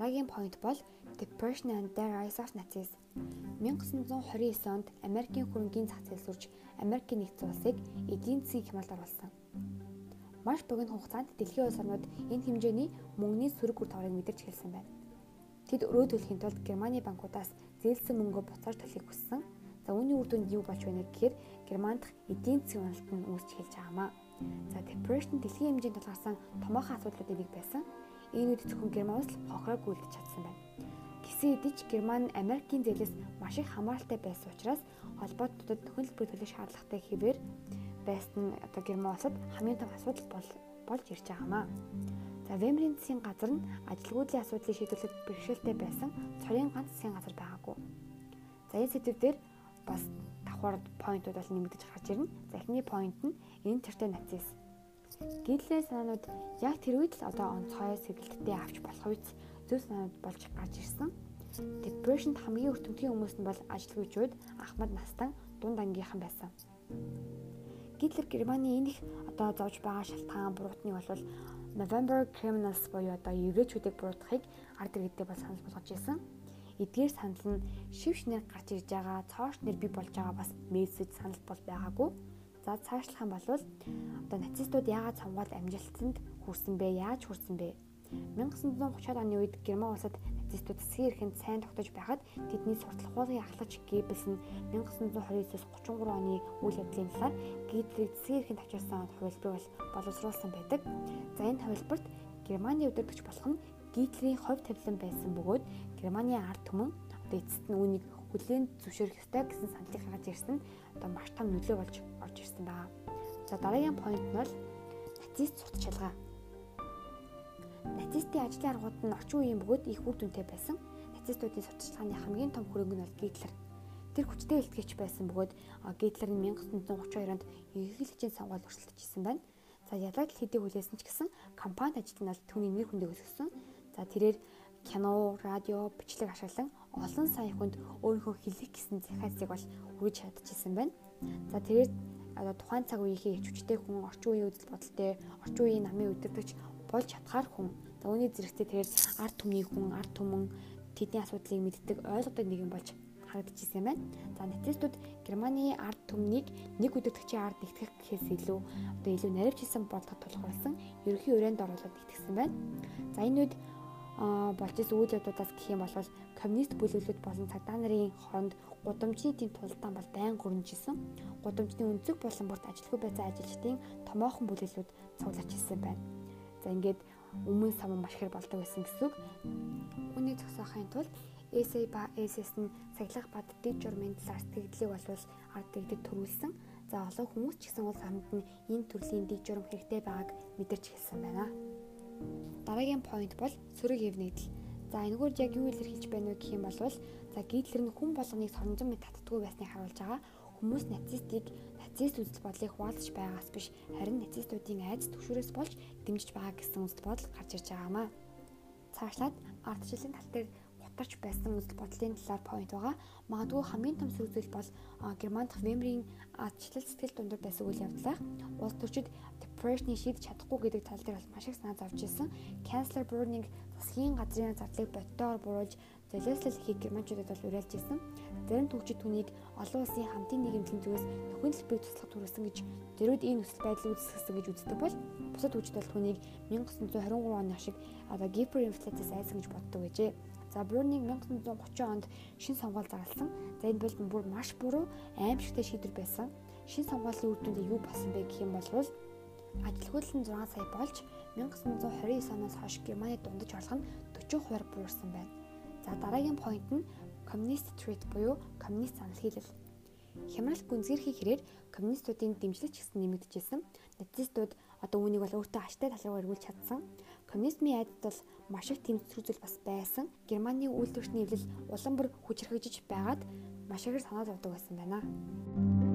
дараагийн point бол Depression and the Rise of Nazism. 1929 онд Америкийн хөрөнгийн зах зээл сүрж Америкийн нэгдсэн улсыг эдийн засгийн хямралд оруулсан. Маш богино хугацаанд дэлхийн улс орнууд энэ хэмжээний мөнгөний сөрөг үр дагаврыг мэдэрч эхэлсэн байна. Тэд өрөө төлөхийн тулд Германы банкудаас зээлсэн мөнгө буцааж төлөхийг хүссэн. За үүний үр дүнд юу болж байна гэхээр Германд эдийн засгийн уналт нь үүсч эхэлж байгаамаа. За depression дэлхийн хэмжээнд тулгарсан томоохон асуудлуудын нэг байсан. Энэ үед зөвхөн Герман улс хохрог үлдэж чадсан байна. Гэсэн хэдий Герман Америкийн зээлээс маш их хамааралтай байсан учраас холбоотуудад хөлбөр төлөх шаардлагатай хэвээр байсан одоо Герман улсад хамгийн том асуудал бол болж ирж байгаамаа. За Вемрийн засгийн газар нь ажилгүйдлийн асуудлыг шийдвэрлэх бэрхшээлтэй байсан цорын ганц засгийн газар байгаагүй. За энэ сэдвээр бас давхар поинтууд бол нэмэгдэж гарч ирнэ. За эхний поинт нь энэ тэртээ нацизм. Гитлерийн санаанууд яг тэр үед л одоо онцгой сэтэлттэй авч болох үед зөв санаанууд болж гарч ирсэн. Depression хамгийн өртөмтгийн хүмүүс нь бол ажилгүйчүүд Ахмад Настан дунд ангийнхан байсан. Гитлер Германы энэ их одоо зовж байгаа шалтгаан буруутны бол November Criminals буюу одоо еврейчүүдийг буруутгахыг ард иргэдээ бол санал болгож ирсэн. Эдгээр санал нь шив шинээр гарч ирж байгаа цоош нэр бий болж байгаа бас мессеж санал бол байгаагүй. За цаашлах юм бол одоо нацистууд яагаад цамгаал амжилтанд хүрсэн бэ? Яаж хүрсэн бэ? 1930-аад оны үед Герман улсад нацистууд засгийн эрхэнд сайн тогтож байхад тэдний сурталх хуулын ахлагч Геббельс нь 1929-с 33 оны үйл явдлын талаар Гитлерийг засгийн эрхэнд авчирсан хувилбарыг бол боловсруулсан байдаг. За энэ хувилбарт Германы удирдагч болох нь Гитлерийн хувь тавилан байсан бөгөөд Германы ард түмэн одоо эцэст нь үүнийг хүлээн зөвшөөрөх ёстой гэсэн саналыг гаргаж ирсэн нь одоо маш том нөлөө болж орж ирсэн байна. За дараагийн point нь бол нацист сурталчилгаа. Нацистийн ажлын аргууд нь орчин үеийн бөгөөд их үр дүнтэй байсан. Нацистуудын сурталчилгааны хамгийн том хөрөнгө нь бол Гитлер. Тэр хүчтэй илтгэгч байсан бөгөөд Гитлер нь 1932 онд ерөнхийлөгчийн сонгуульд өрсөлдөж байна. За ялаад л хэдий хүлээсэн ч гэсэн компанид ажил нь бол түүний нэр хүндээ өсгсөн. За тэрээр кино, радио, бичлэг ашиглан олон сая хүнд өөрийнхөө хэлэх гэсэн захиалцыг бол хүргэж чадчихсан байна. За тэгээд одоо тухайн цаг үеийнхээ хөвчтэй хүн орчин үеийн үзэл бодолтой, орчин үеийн намын удирдагч болж чадхаар хүн. За үүний зэрэгцээ тэгээд арт түмний хүн, арт түмэн тэдний асуудлыг мэддэг, ойлгодог нэгэн болж харагдчихсан байна. За нацистууд Германы ард түмнийг нэг үдирдэгчийн ард нэгтгэх гэхээс илүү одоо илүү наривчилсан бодлого тулгуурласан ерөнхий өрөөнд оруулаад нэгтгэсэн байна. За энэ үед болж исэн үйл явдлуудаас гэх юм бол коммунист бүлэглүүд болон цагдаа нарын хооронд гудамжны тийм тулдаан бол байн гөрнжсэн. Гудамжны өнцөг болон бүрт ажилгүй байсан ажилчдын томоохон бүлэглүүд цуглаж ирсэн байна. За ингээд өмнө саман маш их болдог байсан гэсэн үг. Үүнийг зогсоохын тулд SA ба SS нь сахилах бад дэд журмын талаар сэтгэлдлийг болвол ард тэгдэг төрүүлсэн. За олон хүмүүс ч гэсэн улс хамт нь энэ төрлийн дэд журм хэрэгтэй байгааг мэдэрч хэлсэн байна. Дараагийн point бол сөрөг хэв нэгдэл. За энэгээр яг юу илэрхийлж байна вэ гэх юм бол за Гитлер нь хүн болгоныг соромжон мэт татдаггүй байсныг харуулж байгаа. Хүмүүс нацистыг нацист үзэл бодлыг хуваалцж байгаас биш харин нацистуудын айдас төвшөрөөс болж дэмжиж байгаа гэсэн үзэл бодол гарч ирж байгаамаа. Цаашлаад ардчлалын тал дээр гутарч байсан үзэл бодлын талаар point байгаа. Магадгүй хамгийн том сүрзэл бол Герман дахь Вемрийн ардчлал сэтгэл дундуур байсан үйл явдлаа. Улс төрчид depression-ийг шийдэж чадахгүй гэдэг тал дээр бол маш их санаа зовж исэн. Канцлер Брунинг засгийн газрын зардлыг боддоор буруулж золиослол хийх германчуудад бол уриалж исэн. Зарим төвчид түүнийг олон улсын хамтын нийгэмдлийн зүгээс нөхөн төлбөрийг туслах төрөсөн гэж зэрүүд ийм нөхцөл байдал үүсгэсэн гэж үздэг бол бусад төвчид бол түүнийг 1923 оны шиг одоо гиперинфляцаас айсан гэж боддог гэжээ. За Брунинг 1930 онд шин сонгуул зарласан. За энэ бол бүр маш буруу аимшигтай шийдвэр байсан. Шин сонгуулийн үр дүнд юу болсон бэ гэх юм бол Ажилгүйдэл нь 6 сая болж 1929 оноос хойш Германы дундаж орлого нь 40% буурсан байна. За дараагийн point нь communist threat буюу коммунист санал хийлэл. Хямрал гүнзгийрхий хэрээр коммунистуудын дэмжлэгч гэсэн нэмэгдэжсэн. Нацистууд одоо үүнийг бол өөртөө аштай тал руу эргүүлж чадсан. Коммунизмын айдад бол маш их тэмцэх зүйл бас байсан. Германы үйлдвэрчний эвлэл улам бүр хүчрхэгжиж байгаад маш их санаа зовдөг байсан байна.